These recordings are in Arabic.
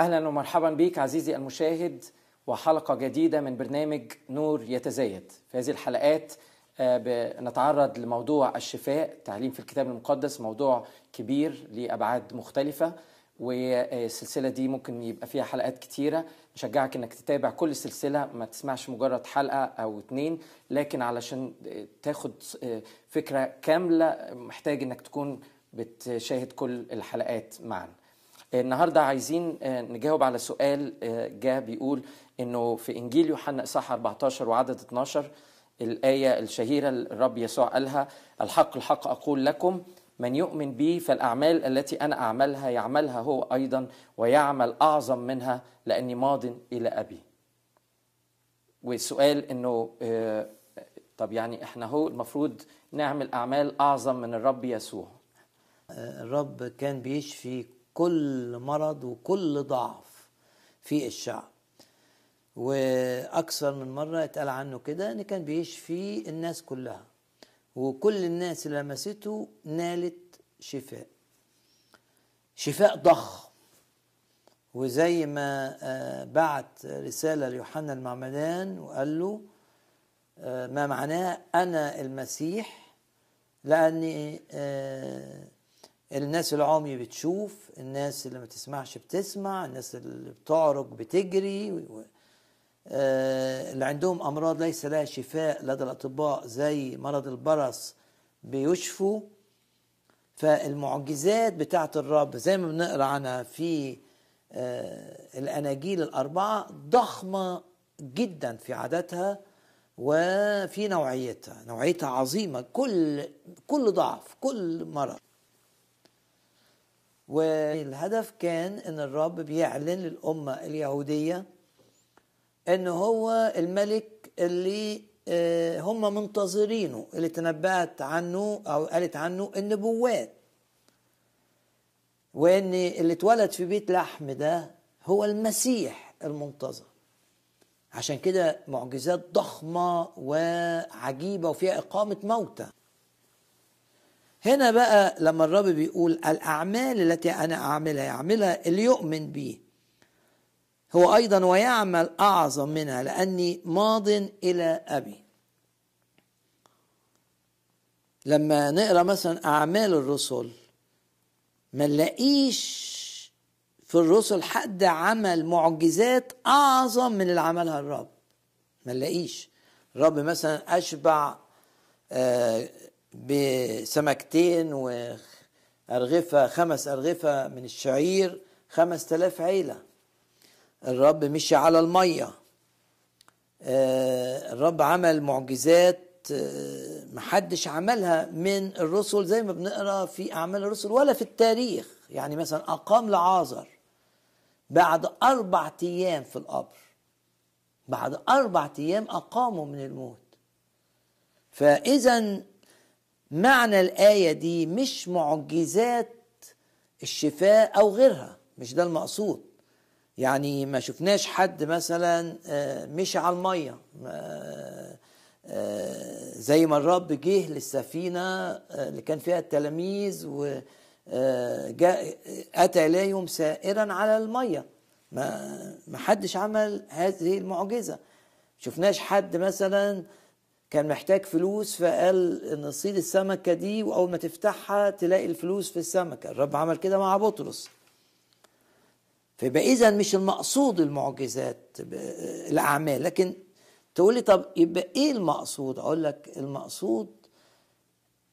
أهلا ومرحبا بك عزيزي المشاهد وحلقة جديدة من برنامج نور يتزايد. في هذه الحلقات آه، نتعرض لموضوع الشفاء تعليم في الكتاب المقدس موضوع كبير لأبعاد مختلفة والسلسلة دي ممكن يبقى فيها حلقات كتيرة. نشجعك إنك تتابع كل السلسله ما تسمعش مجرد حلقة أو اتنين لكن علشان تاخد آه، فكرة كاملة محتاج إنك تكون بتشاهد كل الحلقات معا النهارده عايزين آه، نجاوب على سؤال آه، جاء بيقول إنه في إنجيل يوحنا إصحاح 14 وعدد 12 الآية الشهيرة الرب يسوع قالها الحق الحق أقول لكم من يؤمن بي فالأعمال التي أنا أعملها يعملها هو أيضا ويعمل أعظم منها لأني ماض إلى أبي. والسؤال إنه آه، طب يعني إحنا هو المفروض نعمل أعمال أعظم من الرب يسوع؟ الرب كان بيشفي كل مرض وكل ضعف في الشعب. وأكثر من مرة اتقال عنه كده إن كان بيشفي الناس كلها. وكل الناس اللي لمسته نالت شفاء. شفاء ضخم. وزي ما آه، بعت رسالة ليوحنا المعمدان وقال له آه، ما معناه أنا المسيح؟ لأني الناس العمي بتشوف الناس اللي ما تسمعش بتسمع الناس اللي بتعرج بتجري آه، اللي عندهم أمراض ليس لها شفاء لدى الأطباء زي مرض البرص بيشفوا. فالمعجزات بتاعت الرب زي ما بنقرأ عنها في آه، الأناجيل الأربعة ضخمة جدا في عددها وفي نوعيتها نوعيتها عظيمة كل كل ضعف كل مرض. والهدف كان إن الرب بيعلن للأمة اليهودية إن هو الملك اللي آه، هم منتظرينه اللي تنبأت عنه أو قالت عنه النبوات. وإن اللي اتولد في بيت لحم ده هو المسيح المنتظر. عشان كده معجزات ضخمة وعجيبة وفيها إقامة موتى. هنا بقى لما الرب بيقول الأعمال التي أنا أعملها يعملها اللي يؤمن بي هو أيضا ويعمل أعظم منها لأني ماض إلى أبي. لما نقرأ مثلا أعمال الرسل ما نلاقيش في الرسل حد عمل معجزات أعظم من اللي عملها الرب. ما نلاقيش. الرب مثلا أشبع آه بسمكتين وأرغفة خمس أرغفة من الشعير خمس تلاف عيلة. الرب مشي على المية. آه، الرب عمل معجزات آه، محدش عملها من الرسل زي ما بنقرأ في أعمال الرسل ولا في التاريخ. يعني مثلا أقام لعازر بعد أربع أيام في القبر. بعد أربع أيام أقاموا من الموت. فإذا معنى الآية دي مش معجزات الشفاء أو غيرها مش ده المقصود. يعني ما شفناش حد مثلا آه، مشي على المية. آه، زي ما الرب جه للسفينة آه، اللي كان فيها التلاميذ و جاء أتى إليهم سائرا على المية. ما حدش عمل هذه المعجزة. شفناش حد مثلا كان محتاج فلوس فقال إن صيد السمكة دي وأول ما تفتحها تلاقي الفلوس في السمكة. الرب عمل كده مع بطرس. فيبقى إذا مش المقصود المعجزات الأعمال لكن تقول لي طب يبقى إيه المقصود؟ أقول لك المقصود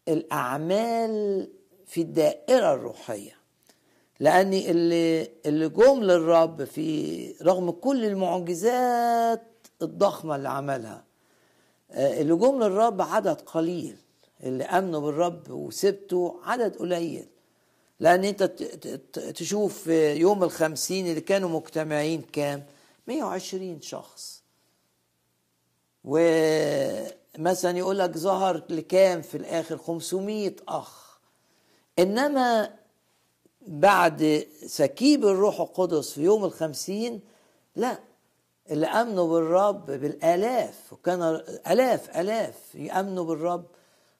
الأعمال في الدائرة الروحية. لأن اللي اللي جم للرب في رغم كل المعجزات الضخمة اللي عملها آه، اللي جم للرب عدد قليل اللي آمنوا بالرب وسبته عدد قليل. لأن أنت تشوف يوم الخمسين اللي كانوا مجتمعين كام؟ 120 شخص. ومثلا يقول لك ظهر لكام في الآخر؟ 500 أخ. إنما بعد سكيب الروح القدس في يوم الخمسين لا اللي أمنوا بالرب بالآلاف وكان آلاف آلاف يأمنوا بالرب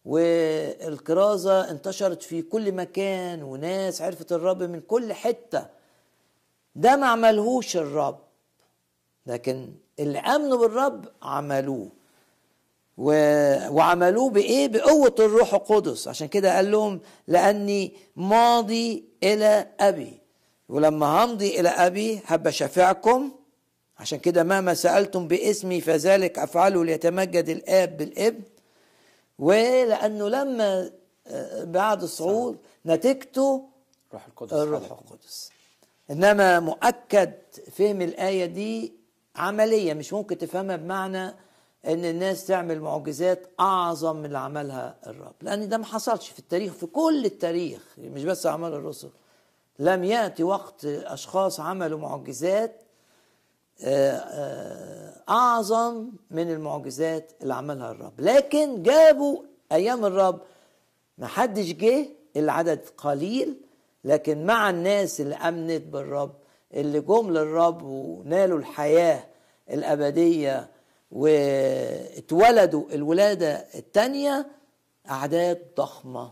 والكرازة انتشرت في كل مكان وناس عرفت الرب من كل حتة. ده ما عملهوش الرب لكن اللي أمنوا بالرب عملوه. و... وعملوه بإيه؟ بقوة الروح القدس. عشان كده قال لهم لأني ماضي إلى أبي ولما همضي إلى أبي هبقى شافعكم عشان كده مهما سألتم باسمي فذلك أفعله ليتمجد الآب بالابن ولأنه لما آه، بعد الصعود نتيجته روح القدس الروح. القدس. إنما مؤكد فهم الآية دي عملية مش ممكن تفهمها بمعنى إن الناس تعمل معجزات أعظم من اللي عملها الرب. لأن ده ما حصلش في التاريخ في كل التاريخ مش بس أعمال الرسل. لم يأتي وقت أشخاص عملوا معجزات آه، آه، أعظم من المعجزات اللي عملها الرب. لكن جابوا أيام الرب ما حدش جه العدد قليل لكن مع الناس اللي أمنت بالرب اللي جم للرب ونالوا الحياة الأبدية واتولدوا الولادة الثانية أعداد ضخمة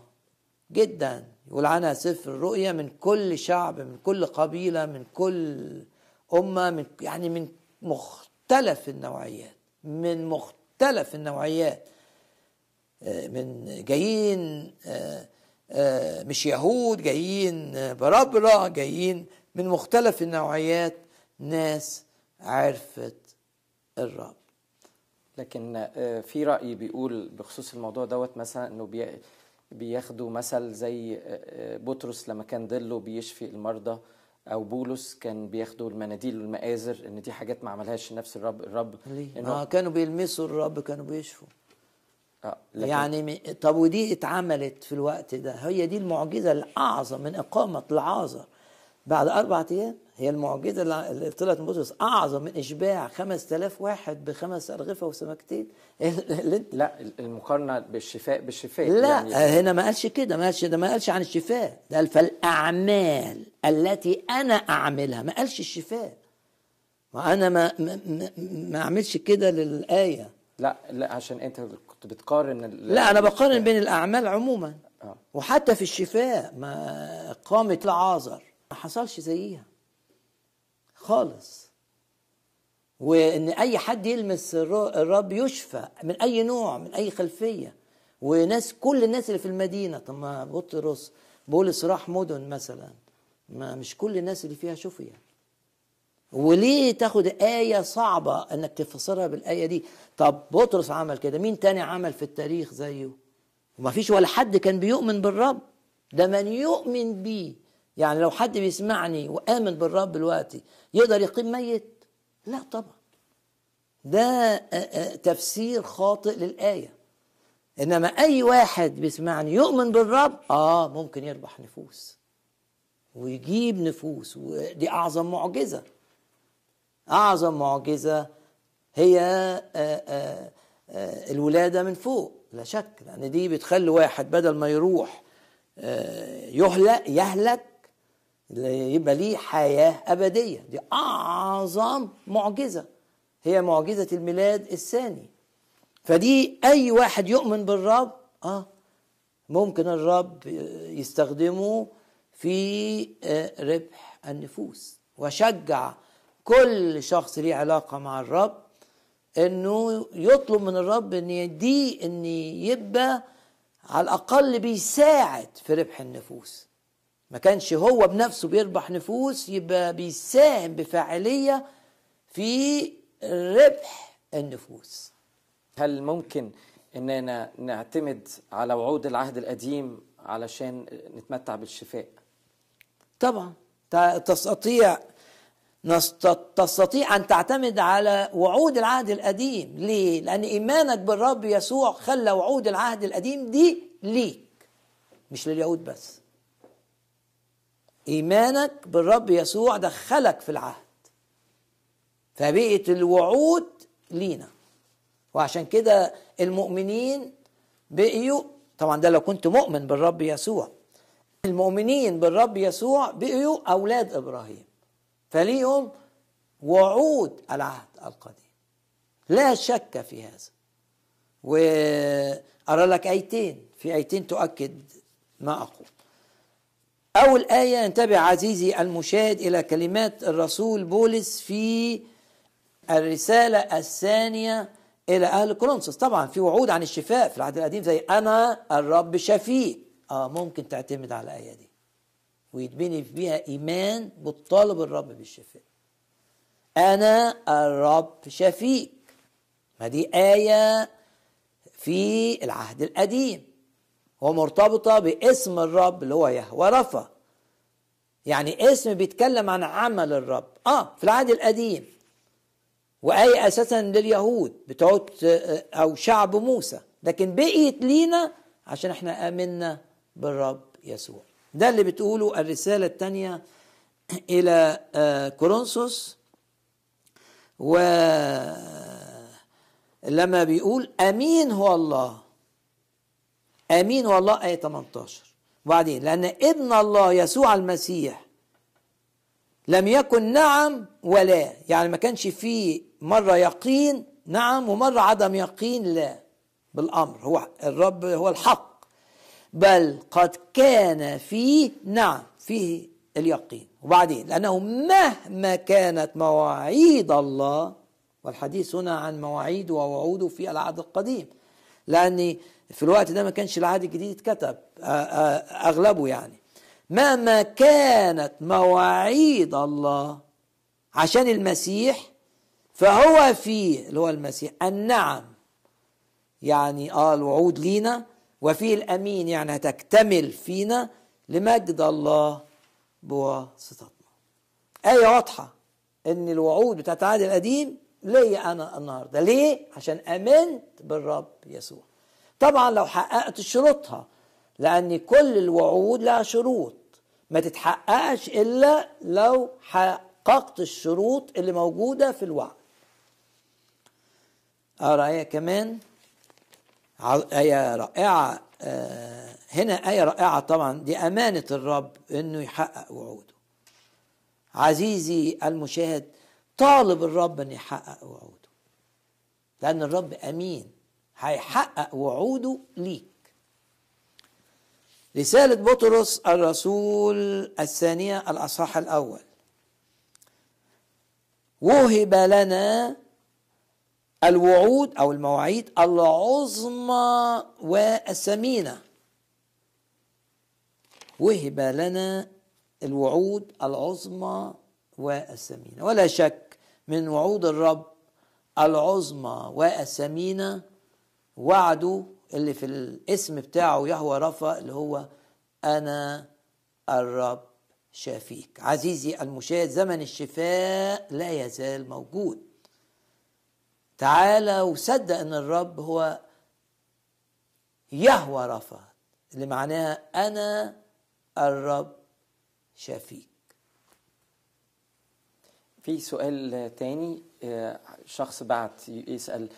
جدا. يقول عنها سفر الرؤيا من كل شعب من كل قبيلة من كل امه من يعني من مختلف النوعيات من مختلف النوعيات. آه، من جايين آه، آه، مش يهود جايين بربرة جايين من مختلف النوعيات. ناس عرفت الرب. لكن في رأي بيقول بخصوص الموضوع دوت مثلا إنه بي- بياخدوا مثل زي بطرس لما كان ظله بيشفي المرضى. أو بولس كان بياخدوا المناديل والمآزر إن دي حاجات ما عملهاش نفس الرب الرب. ليه؟ إنه- ما كانوا بيلمسوا الرب كانوا بيشفوا. آه، لكن يعني طب ودي اتعملت في الوقت ده؟ هي دي المعجزة الأعظم من إقامة العازر بعد أربعة أيام هي المعجزة اللي طلعت من بطرس. أعظم من خمس تلاف واحد بخمس أرغفة وسمكتين. لا المقارنة بالشفاء بالشفاء. لا يعني هنا ما قالش كده ما قالش ده ما قالش عن الشفاء. ده قال فالأعمال التي أنا أعملها. ما قالش الشفاء. ما أنا ما ما, ما, أعملش كده للآية. لا لا عشان أنت كنت بتقارن لا أنا بقارن. بين الأعمال عموما. آه. وحتى في الشفاء ما إقامة العازر ما حصلش زيها. خالص. وإن أي حد يلمس الر- الرب يشفى من أي نوع من أي خلفية. وناس كل الناس اللي في المدينة طب ما بطرس بولس راح مدن مثلا. ما مش كل الناس اللي فيها شفية وليه تاخد آية صعبة إنك تفسرها بالآية دي؟ طب بطرس عمل كده مين تاني عمل في التاريخ زيه؟ وما فيش ولا حد كان بيؤمن بالرب. ده من يؤمن بيه. يعني لو حد بيسمعني وآمن بالرب دلوقتي يقدر يقيم ميت؟ لا طبعا. ده آه، آه، تفسير خاطئ للآية. إنما أي واحد بيسمعني يؤمن بالرب آه ممكن يربح نفوس ويجيب نفوس. ودي أعظم معجزة. أعظم معجزة هي آه، الولادة من فوق. لا شك لأن دي بتخلي واحد بدل ما يروح آه، يهلك يبقى ليه حياة أبدية. دي أعظم معجزة. هي معجزة الميلاد الثاني. فدي أي واحد يؤمن بالرب آه ممكن الرب يستخدمه في آه، ربح النفوس. وشجع كل شخص ليه علاقة مع الرب إنه يطلب من الرب إن يديه إن يبقى على الأقل بيساعد في ربح النفوس. ما كانش هو بنفسه بيربح نفوس يبقى بيساهم بفاعلية في ربح النفوس. هل ممكن إننا نعتمد على وعود العهد القديم علشان نتمتع بالشفاء؟ طبعا. تستطيع تستطيع أن تعتمد على وعود العهد القديم. ليه؟ لأن إيمانك بالرب يسوع خلى وعود العهد القديم دي ليك مش لليهود بس. إيمانك بالرب يسوع دخلك في العهد. فبقت الوعود لينا. وعشان كده المؤمنين بقيوا طبعا ده لو كنت مؤمن بالرب يسوع. المؤمنين بالرب يسوع بقيوا أولاد إبراهيم. فليهم وعود العهد القديم. لا شك في هذا. وأرى لك ايتين في ايتين تؤكد ما أقول. اول إيه انتبه عزيزي المشاهد إلى كلمات الرسول بولس في الرسالة الثانية إلى أهل كورنثوس طبعا في وعود عن الشفاء في العهد القديم زي أنا الرب شفيك آه ممكن تعتمد على الآية دي. ويتبني بيها إيمان بتطالب الرب بالشفاء. أنا الرب شفيك ما دي آية في العهد القديم. ومرتبطه باسم الرب اللي هو يهوى رفا يعني اسم بيتكلم عن عمل الرب. آه في العهد القديم. وآية أساسا لليهود. بتوعت أو شعب موسى. لكن بقيت لينا عشان إحنا آمنا بالرب يسوع. ده اللي بتقوله الرسالة الثانية إلى آه، كورنثوس. ولما بيقول أمين هو الله. أمين هو الله آية 18 وبعدين لأن ابن الله يسوع المسيح لم يكن نعم ولا يعني ما كانش فيه مرة يقين نعم ومرة عدم يقين لا بالأمر. هو الرب هو الحق. بل قد كان فيه نعم فيه اليقين. وبعدين لأنه مهما كانت مواعيد الله والحديث هنا عن مواعيد ووعوده في العهد القديم لأن في الوقت ده ما كانش العهد الجديد اتكتب آه، آه، أغلبه يعني. مهما كانت مواعيد الله عشان المسيح فهو فيه اللي هو المسيح النعم. يعني آه الوعود لينا وفيه الأمين يعني هتكتمل فينا لمجد الله بواسطتنا. آية واضحة إن الوعود بتاعت العهد القديم ليا أنا النهاردة. ليه؟ عشان آمنت بالرب يسوع. طبعا لو حققت شروطها لأن كل الوعود لها شروط. ما تتحققش إلا لو حققت الشروط اللي موجودة في الوعد. أقرأ آية كمان. آية رائعة آه، هنا آية رائعة طبعا. دي أمانة الرب إنه يحقق وعوده. عزيزي المشاهد طالب الرب أن يحقق وعوده. لأن الرب أمين. هيحقق وعوده ليك. رسالة بطرس الرسول الثانية الأصحاح الأول. وهب لنا الوعود أو المواعيد العظمى والثمينة. وهب لنا الوعود العظمى والثمينة. ولا شك من وعود الرب العظمى والثمينة وعده اللي في الاسم بتاعه يهوى رفا اللي هو أنا الرب شافيك. عزيزي المشاهد زمن الشفاء لا يزال موجود. تعالى وصدق إن الرب هو يهوى رفا اللي معناها أنا الرب شافيك. في سؤال تاني آه، شخص بعت يسأل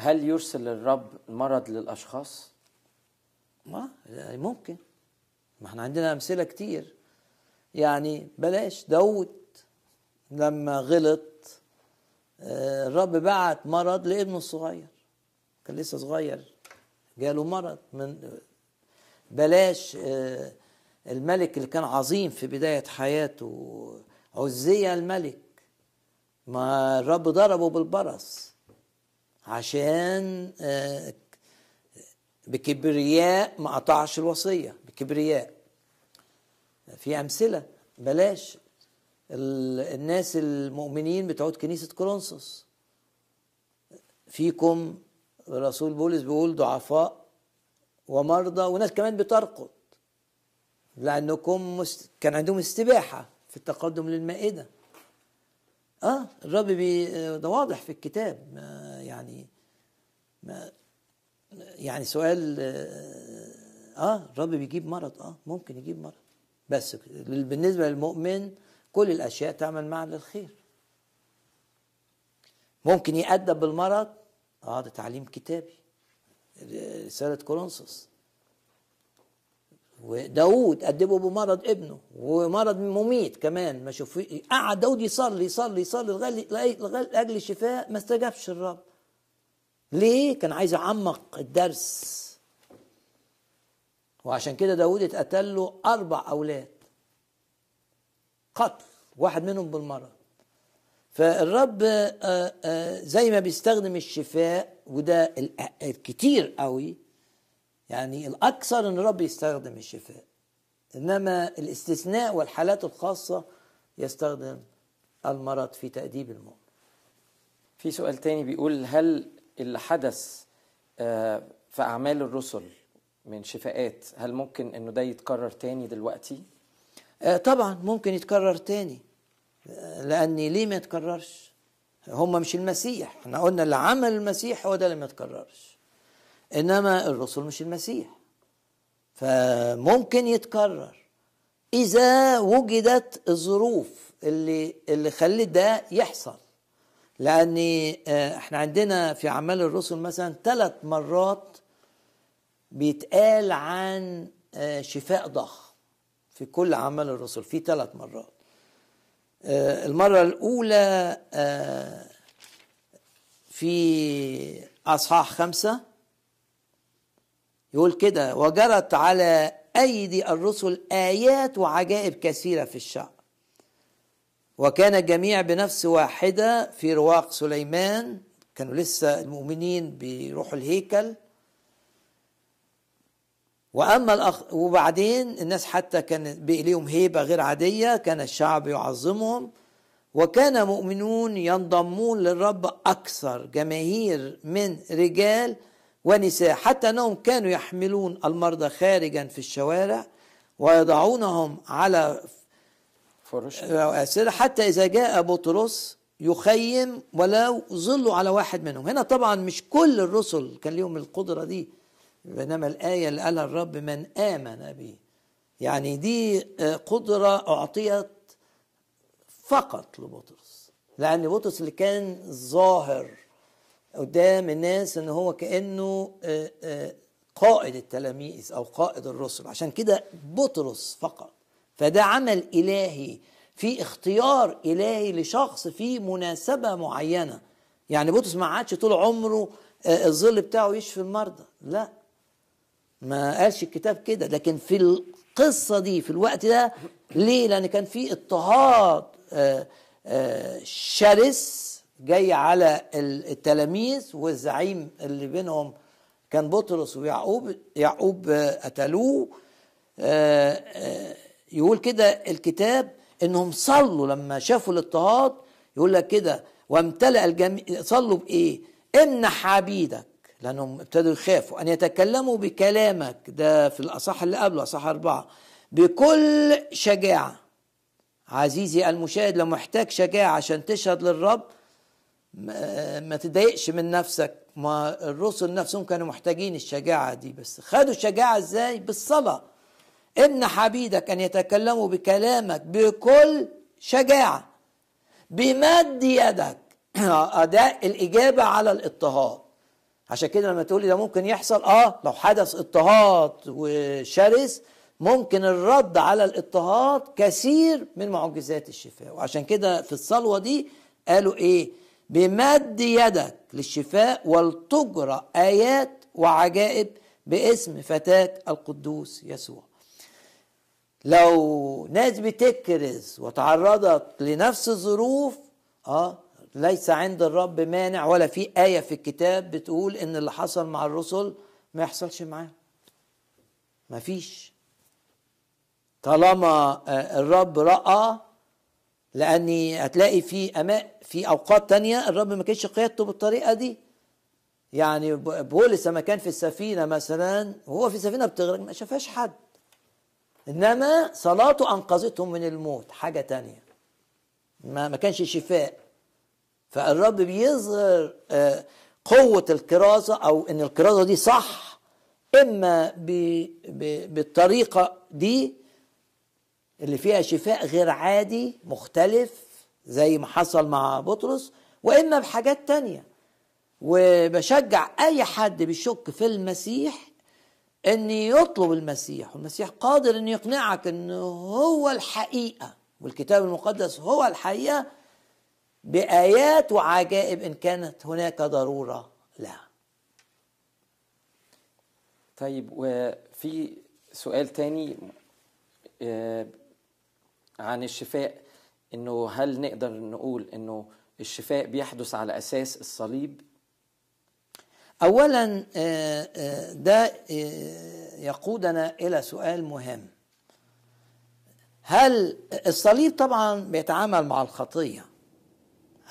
هل يرسل الرب المرض للأشخاص؟ ما ممكن. ما إحنا عندنا أمثلة كتير. يعني بلاش داود لما غلط آه، الرب بعت مرض لابنه الصغير. كان لسه صغير. جاله مرض من بلاش آه، الملك اللي كان عظيم في بداية حياته عزية الملك. ما الرب ضربه بالبرص. عشان آه، بكبرياء ما قطعش الوصية بكبرياء في أمثلة بلاش. ال- الناس المؤمنين بتوع كنيسة كورنثوس. فيكم الرسول بولس بيقول ضعفاء ومرضى وناس كمان بترقد. لأنكم مست... كان عندهم استباحة في التقدم للمائدة. آه الرب بي... ده واضح في الكتاب. يعني ما يعني سؤال آه آه، الرب بيجيب مرض آه ممكن يجيب مرض. بس بالنسبة للمؤمن كل الأشياء تعمل معا للخير. ممكن يأدب بالمرض آه ده تعليم كتابي. رسالة كورنثوس. وداود أدبه بمرض ابنه ومرض مميت كمان ما شوف قعد داود يصلي يصلي يصلي لغاية لأجل الشفاء ما استجابش الرب. ليه؟ كان عايز يعمق الدرس. وعشان كده داود اتقتل له أربع أولاد. قتل واحد منهم بالمرض. فالرب آه، آه، زي ما بيستخدم الشفاء وده الكتير قوي يعني الأكثر إن الرب يستخدم الشفاء. إنما الاستثناء والحالات الخاصة يستخدم المرض في تأديب المؤمن. في سؤال تاني بيقول هل اللي حدث آه، في أعمال الرسل من شفاءات هل ممكن إنه ده يتكرر تاني دلوقتي؟ طبعا ممكن يتكرر تاني لاني ليه ما يتكررش؟ هم مش المسيح. إحنا قلنا اللي عمل المسيح هو ده اللي ما يتكررش. إنما الرسل مش المسيح. فممكن يتكرر. إذا وجدت الظروف اللي اللي خلت ده يحصل. لأن آه، إحنا عندنا في اعمال الرسل مثلا ثلاث مرات بيتقال عن آه، شفاء ضخم في كل اعمال الرسل في ثلاث مرات. آه، المرة الأولى في أصحاح خمسة يقول كده وجرت على أيدي الرسل آيات وعجائب كثيرة في الشعب. وكان الجميع بنفس واحدة في رواق سليمان. كانوا لسه المؤمنين بيروحوا الهيكل. وأما الأخ وبعدين الناس حتى كان بإليهم هيبة غير عادية كان الشعب يعظمهم. وكان مؤمنون ينضمون للرب أكثر جماهير من رجال ونساء. حتى أنهم كانوا يحملون المرضى خارجا في الشوارع ويضعونهم على فرش حتى إذا جاء بطرس يخيم ولو ظلوا على واحد منهم. هنا طبعا مش كل الرسل كان لهم القدرة دي بينما الآية اللي قالها الرب من آمن به يعني دي آه، قدرة أعطيت فقط لبطرس. لأن بطرس اللي كان ظاهر قدام الناس إن هو كأنه آه، آه، قائد التلاميذ أو قائد الرسل. عشان كده بطرس فقط. فده عمل إلهي في اختيار إلهي لشخص في مناسبة معينة. يعني بطرس ما عادش طول عمره الظل بتاعه يشفي المرضى. لا. ما قالش الكتاب كده. لكن في القصة دي في الوقت ده ليه؟ لأن كان في اضطهاد آه، آه، شرس جاي على التلاميذ والزعيم اللي بينهم كان بطرس ويعقوب يعقوب آه، قتلوه يقول كده الكتاب إنهم صلوا لما شافوا الاضطهاد يقول لك كده وامتلأ الجميع صلوا بإيه؟ امنح عبيدك لأنهم ابتدوا يخافوا أن يتكلموا بكلامك ده في الأصح اللي قبله أصح أربعة بكل شجاعة. عزيزي المشاهد لو محتاج شجاعة عشان تشهد للرب ما تضايقش من نفسك. ما الرسل نفسهم كانوا محتاجين الشجاعة دي بس خدوا الشجاعة إزاي؟ بالصلاة. إن حبيدك أن يتكلموا بكلامك بكل شجاعة بمد يدك أداء الإجابة على الاضطهاد. عشان كده لما تقولي ده ممكن يحصل آه لو حدث اضطهاد وشرس ممكن الرد على الاضطهاد كثير من معجزات الشفاء. وعشان كده في الصلوة دي قالوا إيه؟ بمد يدك للشفاء ولتجرى آيات وعجائب باسم فتاك القدوس يسوع. لو ناس بتكرز وتعرضت لنفس الظروف آه ليس عند الرب مانع ولا في آية في الكتاب بتقول إن اللي حصل مع الرسل ما يحصلش معاهم. ما فيش. طالما آه، الرب رأى لأني هتلاقي في أماء في أوقات تانية الرب ما كانش قيادته بالطريقة دي. يعني بولس لما كان في السفينة مثلا وهو في السفينة بتغرق ما شافهاش حد. إنما صلاته أنقذتهم من الموت حاجة تانية. ما ما كانش شفاء. فالرب بيظهر آه، قوة الكرازة أو إن الكرازة دي صح إما ب- ب- بالطريقة دي اللي فيها شفاء غير عادي مختلف زي ما حصل مع بطرس وإما بحاجات تانية. وبشجع أي حد بيشك في المسيح ان يطلب المسيح والمسيح قادر ان يقنعك ان هو الحقيقة والكتاب المقدس هو الحقيقة بآيات وعجائب إن كانت هناك ضرورة لها. طيب وفي سؤال تاني آه، عن الشفاء إنه هل نقدر نقول إنه الشفاء بيحدث على أساس الصليب؟ اولا آه، آه، ده آه، يقودنا إلى سؤال مهم. هل الصليب طبعا بيتعامل مع الخطية؟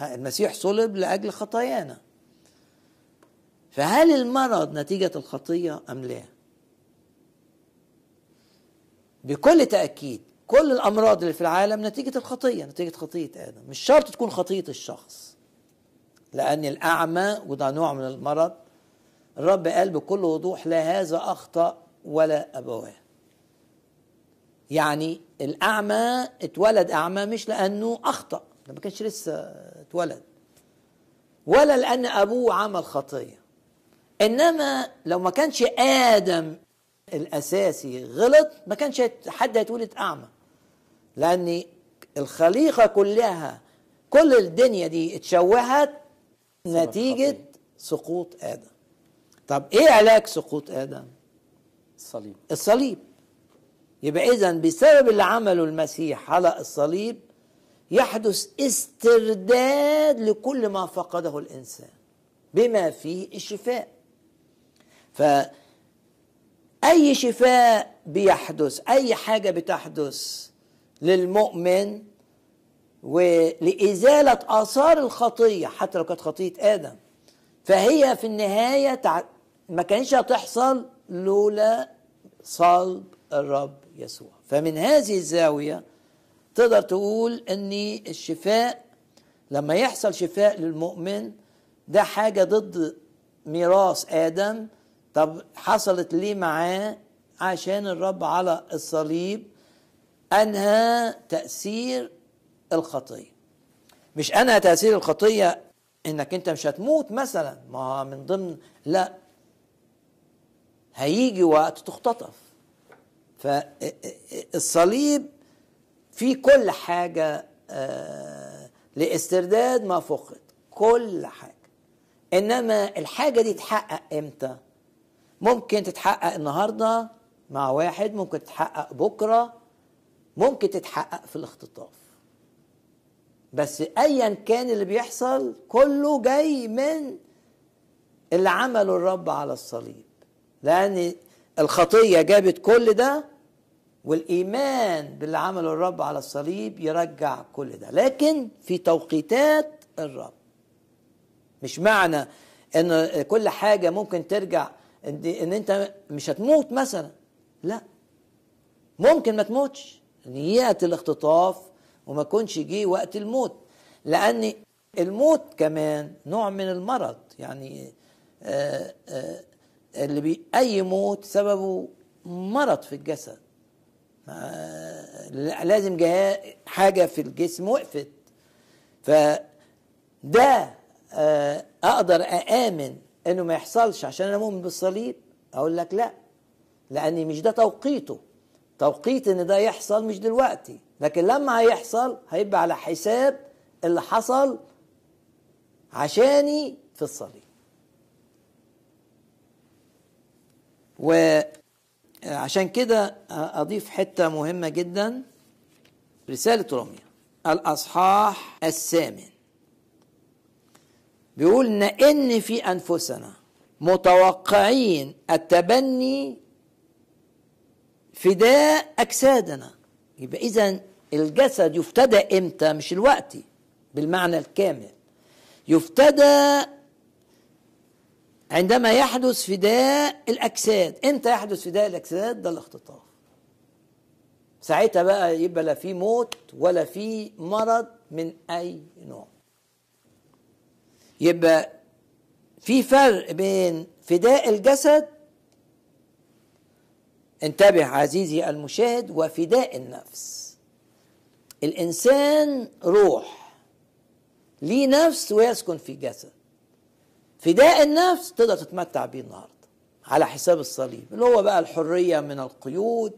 المسيح صلب لأجل خطايانا. فهل المرض نتيجة الخطية أم لا؟ بكل تأكيد كل الأمراض اللي في العالم نتيجة الخطية نتيجة خطية آدم. مش شرط تكون خطية الشخص لأن الأعمى وده نوع من المرض الرب قال بكل وضوح لا هذا أخطأ ولا أبواه. يعني الأعمى اتولد أعمى مش لأنه أخطأ ده ما كانش لسه اتولد. ولا لأن أبوه عمل خطية. إنما لو ما كانش آدم الأساسي غلط ما كانش حد هيتولد أعمى. لأن الخليقة كلها كل الدنيا دي اتشوهت نتيجة الخطية. سقوط آدم. طب إيه علاج سقوط آدم؟ الصليب. الصليب. يبقى اذا بسبب اللي عمله المسيح على الصليب يحدث استرداد لكل ما فقده الإنسان بما فيه الشفاء. فأي شفاء بيحدث أي حاجة بتحدث للمؤمن ولإزالة آثار الخطية حتى لو كانت خطية آدم فهي في النهاية تع... ما كانش هتحصل لولا صلب الرب يسوع. فمن هذه الزاوية تقدر تقول إن الشفاء لما يحصل شفاء للمؤمن ده حاجة ضد ميراث آدم. طب حصلت ليه معاه؟ عشان الرب على الصليب أنهى تأثير الخطية. مش أنهى تأثير الخطية إنك أنت مش هتموت مثلا. ما من ضمن لا هيجي وقت تختطف. فالصليب في كل حاجة آه لاسترداد ما فقد. كل حاجة. إنما الحاجة دي تحقق إمتى؟ ممكن تتحقق النهاردة مع واحد ممكن تتحقق بكرة ممكن تتحقق في الاختطاف. بس ايا كان اللي بيحصل كله جاي من اللي عمله الرب على الصليب. لأن الخطية جابت كل ده والإيمان باللي عمله الرب على الصليب يرجع كل ده. لكن في توقيتات الرب. مش معنى إن كل حاجة ممكن ترجع إن أنت مش هتموت مثلا. لا. ممكن ما تموتش. ياتي الاختطاف وما يكونش جه وقت الموت. لأن الموت كمان نوع من المرض. يعني آآ آآ اللي بي أي موت سببه مرض في الجسد. لازم حاجة في الجسم وقفت. فده أقدر أآمن إنه ما يحصلش عشان أنا مؤمن بالصليب؟ أقول لك لا لأني مش ده توقيته. توقيت إن ده يحصل مش دلوقتي. لكن لما هيحصل هيبقى على حساب اللي حصل عشاني في الصليب. وعشان كده أضيف حتة مهمة جدا. رسالة روميا الأصحاح الثامن. بيقول إن في أنفسنا متوقعين التبني فداء أجسادنا. يبقى إذا الجسد يفتدى إمتى؟ مش الوقت بالمعنى الكامل. يفتدى عندما يحدث فداء الأجساد إمتى يحدث فداء الأجساد ده الاختطاف. ساعتها بقى يبقى لا في موت ولا في مرض من أي نوع. يبقى في فرق بين فداء الجسد انتبه عزيزي المشاهد وفداء النفس. الإنسان روح ليه نفس ويسكن في جسد. فداء النفس تقدر تتمتع بيه النهارده على حساب الصليب. اللي هو بقى الحرية من القيود.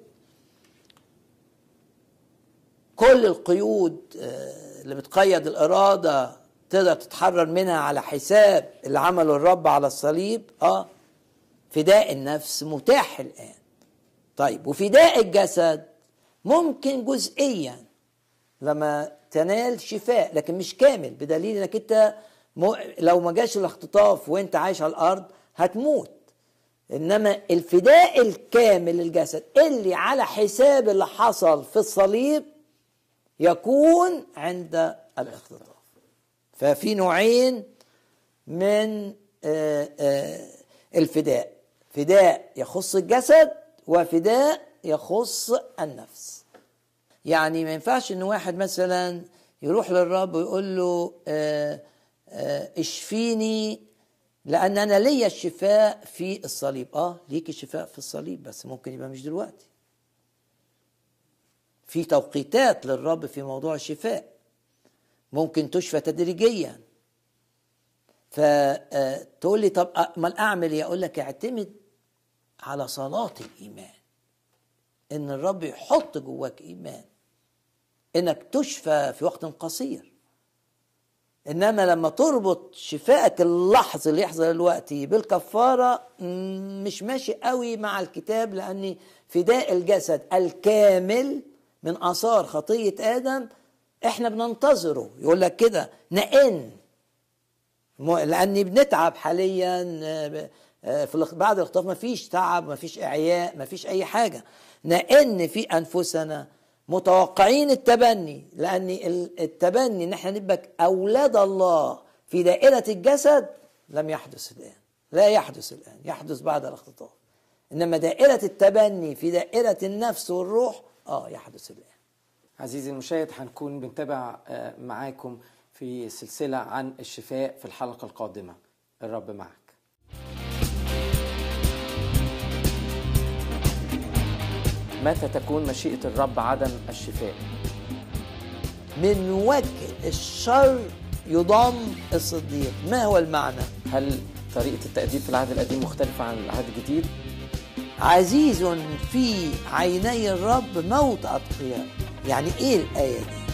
كل القيود آه، اللي بتقيد الإرادة تقدر تتحرر منها على حساب اللي عمله الرب على الصليب. آه فداء النفس متاح الآن. طيب وفداء الجسد ممكن جزئيا لما تنال شفاء لكن مش كامل بدليل إنك أنت. لو ما جاش الاختطاف وانت عايش على الأرض هتموت. إنما الفداء الكامل للجسد اللي على حساب اللي حصل في الصليب يكون عند الاختطاف. ففي نوعين من آه، آه، الفداء. فداء يخص الجسد وفداء يخص النفس. يعني ما ينفعش إن واحد مثلا يروح للرب ويقول له آه، اشفيني لأن أنا ليا الشفاء في الصليب. آه ليك الشفاء في الصليب بس ممكن يبقى مش دلوقتي. في توقيتات للرب في موضوع الشفاء ممكن تشفى تدريجيا. فتقول لي طب أمال أعمل إيه؟ أقول لك اعتمد على صلاة الإيمان. إن الرب يحط جواك إيمان. إنك تشفى في وقت قصير. إنما لما تربط شفائك اللحظي اللي يحصل دلوقتي بالكفارة مش ماشي قوي مع الكتاب لأن فداء الجسد الكامل من آثار خطية آدم إحنا بننتظره. يقول لك كده نئن. لأني بنتعب حاليا آه، آه، في بعد الاختطاف ما فيش تعب ما فيش إعياء ما فيش أي حاجة. نئن في أنفسنا متوقعين التبني لأن ال- التبني إن إحنا نبقى أولاد الله في دائرة الجسد لم يحدث الآن. لا يحدث الآن يحدث بعد الاختطاف. إنما دائرة التبني في دائرة النفس والروح آه يحدث الآن. عزيزي المشاهد هنكون بنتابع آه، معاكم في سلسلة عن الشفاء في الحلقة القادمة. الرب معك. متى تكون مشيئة الرب عدم الشفاء؟ من وجه الشر يضم الصديق. ما هو المعنى؟ هل طريقة التأديب في العهد القديم مختلفة عن العهد الجديد؟ عزيز في عيني الرب موت أتقياء. يعني إيه الآية دي؟